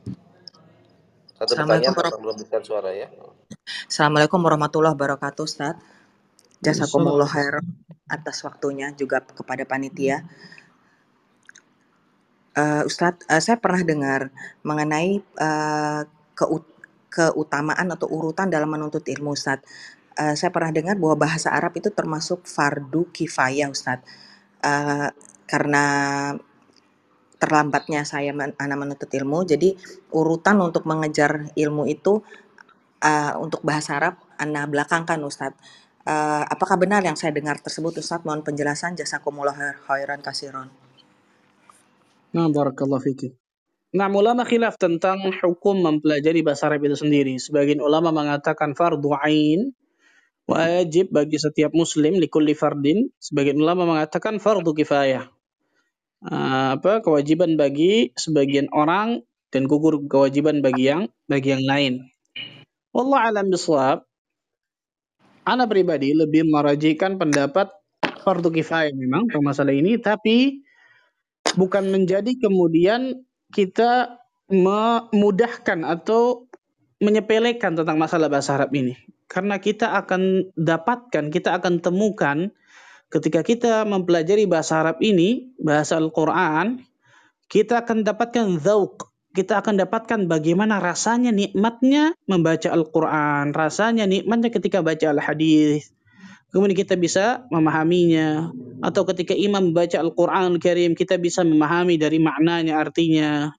Satu pertanyaan tentang belum suara ya. Assalamualaikum warahmatullahi wabarakatuh, Ustaz. Jazakumullah khair atas waktunya juga kepada panitia. Uh, Ustadz, uh, saya pernah dengar mengenai uh, keutamaan atau urutan dalam menuntut ilmu, Ustadz. Uh, saya pernah dengar bahwa bahasa Arab itu termasuk fardu kifayah, Ustadz uh, karena terlambatnya saya men anak menuntut ilmu, jadi urutan untuk mengejar ilmu itu, uh, untuk bahasa Arab ana belakangkan Ustadz. Uh, apakah benar yang saya dengar tersebut Ustadz? Mohon penjelasan, jazakumullah khairan kasiron. Nah, barakallahu fikir. Nah, ulama khilaf tentang hukum mempelajari bahasa Arab itu sendiri. Sebagian ulama mengatakan fardu ain, wajib bagi setiap muslim likulli fardin sebagian ulama mengatakan fardu kifayah. Uh, apa kewajiban bagi sebagian orang dan gugur kewajiban bagi yang bagi yang lain. Wallah alam bisawab ana pribadi lebih merajikan pendapat fardu kifayah memang untuk masalah ini, tapi bukan menjadi kemudian kita memudahkan atau menyepelekan tentang masalah bahasa Arab ini. Karena kita akan dapatkan, kita akan temukan ketika kita mempelajari bahasa Arab ini, bahasa Al-Quran, kita akan dapatkan zauk, kita akan dapatkan bagaimana rasanya nikmatnya membaca Al-Quran, rasanya nikmatnya ketika baca Al-Hadis. Kemudian kita bisa memahaminya. Atau ketika imam membaca Al-Quran Al-Karim, kita bisa memahami dari maknanya, artinya.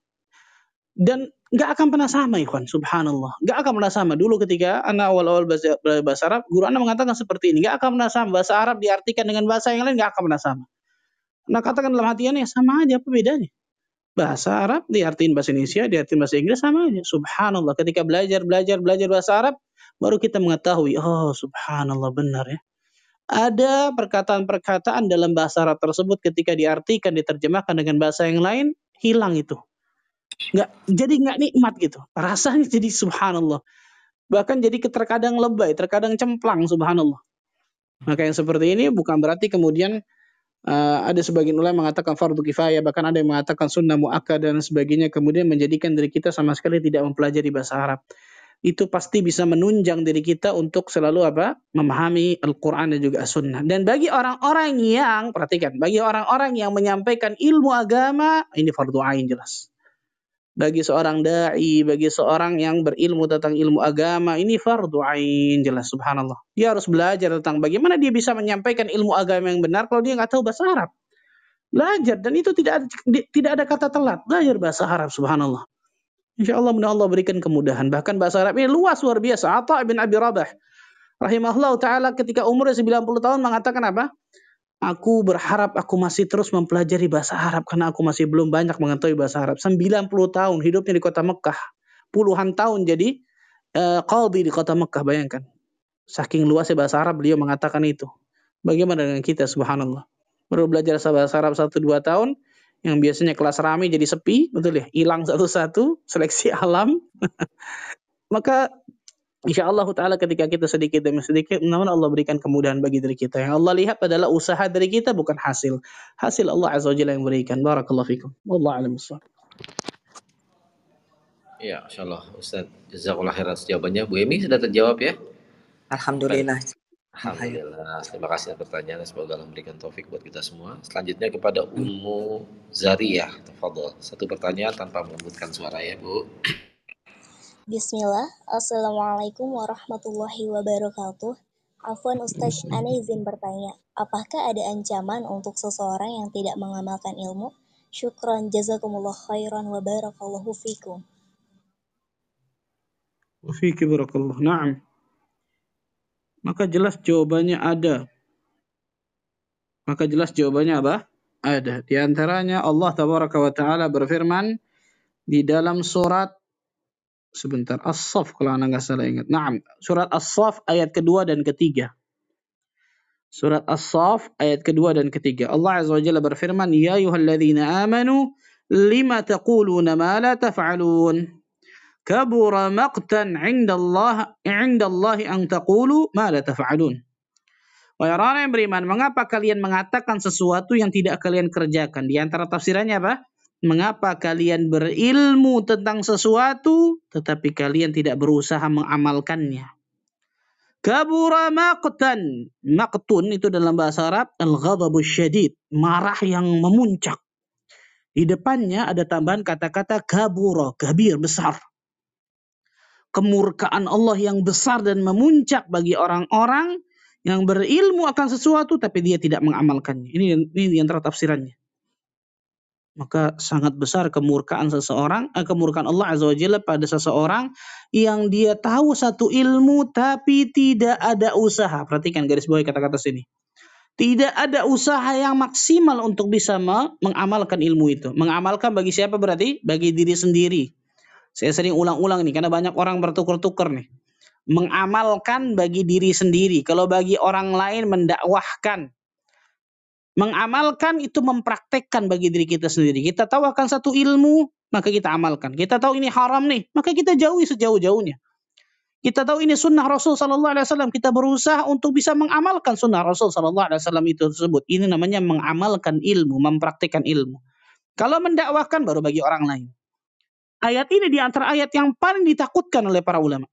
Dan nggak akan pernah sama, ikhwan. Subhanallah. Nggak akan pernah sama. Dulu ketika anak awal-awal bahasa, bahasa Arab, guru anak mengatakan seperti ini. Nggak akan pernah sama. Bahasa Arab diartikan dengan bahasa yang lain, nggak akan pernah sama. Nah katakan dalam hatinya, sama aja, apa bedanya? bahasa Arab diartiin bahasa Indonesia, diartiin bahasa Inggris sama aja. Subhanallah. Ketika belajar, belajar, belajar bahasa Arab, baru kita mengetahui, oh subhanallah benar ya. Ada perkataan-perkataan dalam bahasa Arab tersebut ketika diartikan, diterjemahkan dengan bahasa yang lain, hilang itu. Nggak, jadi nggak nikmat gitu. Rasanya jadi subhanallah. Bahkan jadi terkadang lebay, terkadang cemplang subhanallah. Maka yang seperti ini bukan berarti kemudian Uh, ada sebagian ulama mengatakan fardu kifayah, bahkan ada yang mengatakan sunnah muakkad dan sebagainya, kemudian menjadikan diri kita sama sekali tidak mempelajari bahasa Arab. Itu pasti bisa menunjang diri kita untuk selalu apa? memahami Al-Qur'an dan juga As-Sunnah. Dan bagi orang-orang yang perhatikan, bagi orang-orang yang menyampaikan ilmu agama, ini fardu ain jelas bagi seorang dai, bagi seorang yang berilmu tentang ilmu agama, ini fardu ain jelas subhanallah. Dia harus belajar tentang bagaimana dia bisa menyampaikan ilmu agama yang benar kalau dia nggak tahu bahasa Arab. Belajar dan itu tidak ada, tidak ada kata telat. Belajar bahasa Arab subhanallah. Insya Allah mudah Allah berikan kemudahan. Bahkan bahasa Arab ini luas luar biasa. Atta bin Abi Rabah rahimahullah taala ketika umurnya 90 tahun mengatakan apa? Aku berharap aku masih terus mempelajari bahasa Arab karena aku masih belum banyak mengetahui bahasa Arab. 90 tahun hidupnya di kota Mekah. Puluhan tahun jadi uh, di kota Mekah, bayangkan. Saking luasnya bahasa Arab beliau mengatakan itu. Bagaimana dengan kita subhanallah? Baru belajar bahasa Arab 1 2 tahun yang biasanya kelas rame jadi sepi, betul ya? Hilang satu-satu, seleksi alam. Maka Insya Allah Ta'ala ketika kita sedikit demi sedikit, namun Allah berikan kemudahan bagi diri kita. Yang Allah lihat adalah usaha dari kita, bukan hasil. Hasil Allah Azza wa Jalla yang berikan. Barakallahu fikum. Wallah alam Ya, Insya Allah Ustaz. Jazakallah khairan jawabannya. Bu Emi sudah terjawab ya? Alhamdulillah. Alhamdulillah. Terima kasih atas pertanyaan. Semoga Allah memberikan taufik buat kita semua. Selanjutnya kepada Ummu Zariyah. Satu pertanyaan tanpa menyebutkan suara ya, Bu. Bismillah, Assalamualaikum warahmatullahi wabarakatuh. Afwan Ustaz, Ana izin bertanya, apakah ada ancaman untuk seseorang yang tidak mengamalkan ilmu? Syukran, jazakumullah khairan wa barakallahu fikum. Wafiki barakallah, na'am. Maka jelas jawabannya ada. Maka jelas jawabannya apa? Ada. Di antaranya Allah tabaraka wa ta'ala berfirman di dalam surat sebentar As-Saff kalau anda nggak salah ingat. Naam, surat As-Saff ayat kedua dan ketiga. Surat As-Saff ayat kedua dan ketiga. Allah Azza wa Jalla berfirman, "Ya ayyuhalladzina amanu, lima taquluna ma la taf'alun?" Kabura maqtan 'inda Allah 'inda Allah an taqulu ma la taf'alun. Wahai orang yang beriman, mengapa kalian mengatakan sesuatu yang tidak kalian kerjakan? Di antara tafsirannya apa? Mengapa kalian berilmu tentang sesuatu tetapi kalian tidak berusaha mengamalkannya? Kabura maqtan. Maqtun itu dalam bahasa Arab al-ghadabus syadid, marah yang memuncak. Di depannya ada tambahan kata-kata kabura, kabir, besar. Kemurkaan Allah yang besar dan memuncak bagi orang-orang yang berilmu akan sesuatu tapi dia tidak mengamalkannya. Ini ini antara tafsirannya maka sangat besar kemurkaan seseorang, eh, kemurkaan Allah Azza wa Jalla pada seseorang yang dia tahu satu ilmu tapi tidak ada usaha. Perhatikan garis bawah kata-kata sini. Tidak ada usaha yang maksimal untuk bisa mengamalkan ilmu itu. Mengamalkan bagi siapa berarti? Bagi diri sendiri. Saya sering ulang-ulang nih karena banyak orang bertukur-tukur nih. Mengamalkan bagi diri sendiri. Kalau bagi orang lain mendakwahkan, Mengamalkan itu mempraktekkan bagi diri kita sendiri. Kita tahu akan satu ilmu, maka kita amalkan. Kita tahu ini haram nih, maka kita jauhi sejauh-jauhnya. Kita tahu ini sunnah Rasul Sallallahu Alaihi Wasallam. Kita berusaha untuk bisa mengamalkan sunnah Rasul Sallallahu Alaihi Wasallam itu tersebut. Ini namanya mengamalkan ilmu, mempraktikkan ilmu. Kalau mendakwahkan baru bagi orang lain. Ayat ini di antara ayat yang paling ditakutkan oleh para ulama.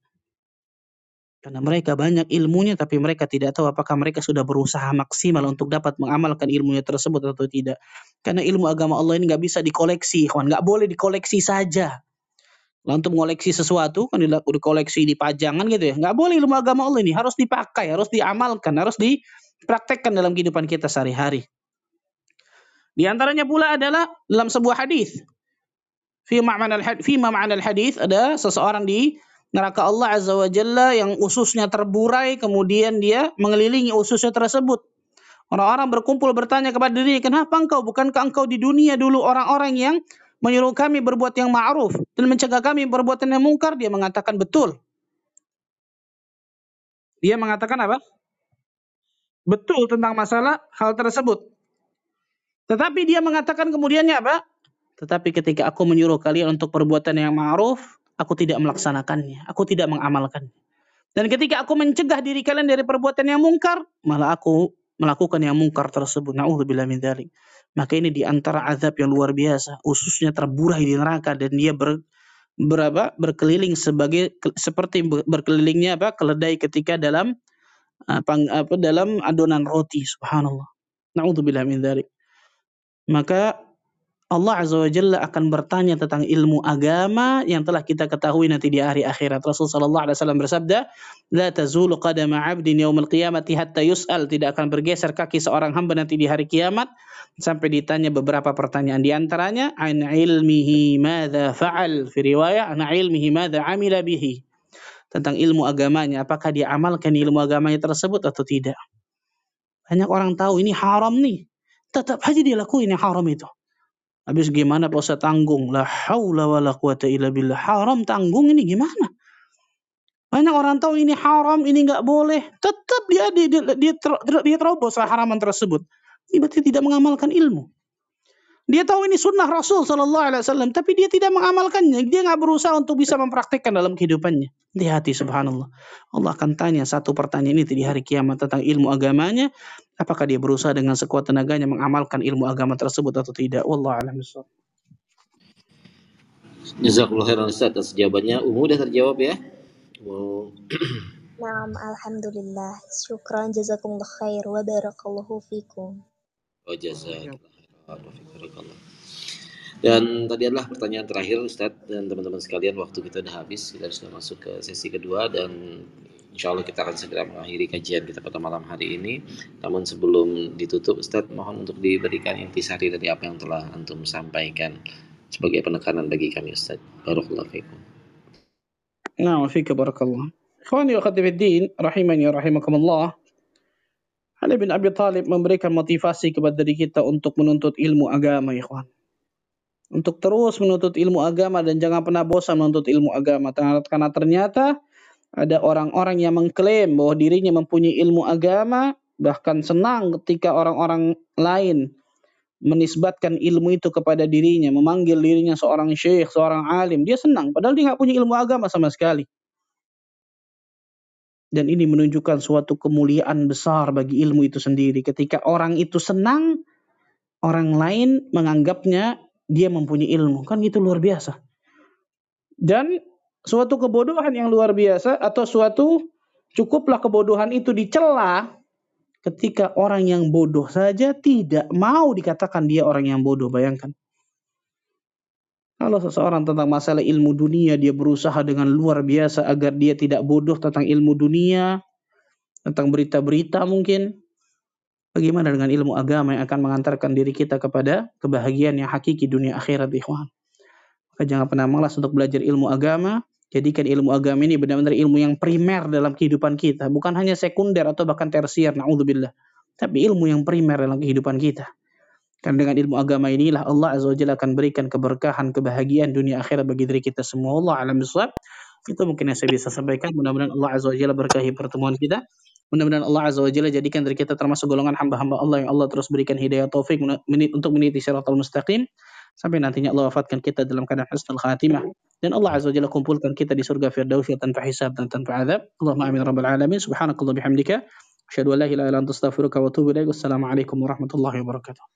Karena mereka banyak ilmunya tapi mereka tidak tahu apakah mereka sudah berusaha maksimal untuk dapat mengamalkan ilmunya tersebut atau tidak. Karena ilmu agama Allah ini nggak bisa dikoleksi, kawan. Nggak boleh dikoleksi saja. Lalu untuk mengoleksi sesuatu kan dikoleksi di pajangan gitu ya. Nggak boleh ilmu agama Allah ini harus dipakai, harus diamalkan, harus dipraktekkan dalam kehidupan kita sehari-hari. Di antaranya pula adalah dalam sebuah hadis. Fi ma'na al-hadis ada seseorang di neraka Allah Azza wa Jalla yang ususnya terburai kemudian dia mengelilingi ususnya tersebut. Orang-orang berkumpul bertanya kepada diri, kenapa engkau? Bukankah engkau di dunia dulu orang-orang yang menyuruh kami berbuat yang ma'ruf dan mencegah kami berbuat yang mungkar? Dia mengatakan betul. Dia mengatakan apa? Betul tentang masalah hal tersebut. Tetapi dia mengatakan kemudiannya apa? Tetapi ketika aku menyuruh kalian untuk perbuatan yang ma'ruf, aku tidak melaksanakannya, aku tidak mengamalkannya. Dan ketika aku mencegah diri kalian dari perbuatan yang mungkar, malah aku melakukan yang mungkar tersebut. Nauzubillah min dzalik. Maka ini di antara azab yang luar biasa, ususnya terburai di neraka dan dia ber, berapa berkeliling sebagai seperti berkelilingnya apa keledai ketika dalam apa, apa dalam adonan roti subhanallah. Nauzubillah min dzalik. Maka Allah Azza wa Jalla akan bertanya tentang ilmu agama yang telah kita ketahui nanti di hari akhirat. Rasul sallallahu alaihi wasallam bersabda, "La tazulu qadama 'abdin yaumil qiyamati hatta yus'al." Tidak akan bergeser kaki seorang hamba nanti di hari kiamat sampai ditanya beberapa pertanyaan di antaranya, "An ilmihi madza fa'al?" Fi riwayah, "An ilmihi madza 'amila bihi?" Tentang ilmu agamanya, apakah dia amalkan ilmu agamanya tersebut atau tidak. Banyak orang tahu ini haram nih, tetap aja dia lakuin yang haram itu. Habis gimana puasa tanggung? La haula wa la quwata illa billah. Haram tanggung ini gimana? Banyak orang tahu ini haram, ini nggak boleh. Tetap dia dia dia, dia, dia terobos haraman tersebut. Berarti tidak mengamalkan ilmu. Dia tahu ini sunnah Rasul Sallallahu Alaihi Wasallam, tapi dia tidak mengamalkannya. Dia nggak berusaha untuk bisa mempraktikkan dalam kehidupannya. Di hati Subhanallah. Allah akan tanya satu pertanyaan ini di hari kiamat tentang ilmu agamanya. Apakah dia berusaha dengan sekuat tenaganya mengamalkan ilmu agama tersebut atau tidak? Wallah a'lam Jazakallah khairan Ustaz atas jawabannya. Umu sudah terjawab ya? Wow. Naam, alhamdulillah. Syukran jazakumullah khair wa barakallahu fikum. Oh jazakallah. Dan tadi adalah pertanyaan terakhir Ustadz dan teman-teman sekalian waktu kita sudah habis kita sudah masuk ke sesi kedua dan insya Allah kita akan segera mengakhiri kajian kita pada malam hari ini namun sebelum ditutup Ustadz mohon untuk diberikan intisari dari apa yang telah Antum sampaikan sebagai penekanan bagi kami Ustadz Barakallahu fikum Nah, fika barakallah. Ikhwani wa khatibuddin, rahimani wa rahimakumullah. Ali bin Abi Thalib memberikan motivasi kepada diri kita untuk menuntut ilmu agama, ikhwan. Untuk terus menuntut ilmu agama dan jangan pernah bosan menuntut ilmu agama. Karena ternyata ada orang-orang yang mengklaim bahwa dirinya mempunyai ilmu agama, bahkan senang ketika orang-orang lain menisbatkan ilmu itu kepada dirinya, memanggil dirinya seorang syekh, seorang alim. Dia senang, padahal dia nggak punya ilmu agama sama sekali. Dan ini menunjukkan suatu kemuliaan besar bagi ilmu itu sendiri. Ketika orang itu senang, orang lain menganggapnya dia mempunyai ilmu. Kan itu luar biasa. Dan suatu kebodohan yang luar biasa atau suatu cukuplah kebodohan itu dicela ketika orang yang bodoh saja tidak mau dikatakan dia orang yang bodoh. Bayangkan. Kalau seseorang tentang masalah ilmu dunia, dia berusaha dengan luar biasa agar dia tidak bodoh tentang ilmu dunia, tentang berita-berita mungkin. Bagaimana dengan ilmu agama yang akan mengantarkan diri kita kepada kebahagiaan yang hakiki dunia akhirat, ikhwan. Maka jangan pernah malas untuk belajar ilmu agama. Jadikan ilmu agama ini benar-benar ilmu yang primer dalam kehidupan kita. Bukan hanya sekunder atau bahkan tersier, na'udzubillah. Tapi ilmu yang primer dalam kehidupan kita. Karena dengan ilmu agama inilah Allah Azza wa Jalla akan berikan keberkahan, kebahagiaan dunia akhirat bagi diri kita semua. Allah alam bisawab. Itu mungkin yang saya bisa sampaikan. Mudah-mudahan Allah Azza wa Jalla berkahi pertemuan kita. Mudah-mudahan Allah Azza wa Jalla jadikan diri kita termasuk golongan hamba-hamba Allah yang Allah terus berikan hidayah taufik untuk meniti syaratul mustaqim sampai nantinya Allah wafatkan kita dalam keadaan husnul khatimah dan Allah azza wajalla kumpulkan kita di surga firdaus tanpa hisab dan tanpa azab Allahumma amin rabbal alamin subhanakallah bihamdika asyhadu an la ilaha illa anta astaghfiruka wa atubu ilaik wassalamu alaikum warahmatullahi wabarakatuh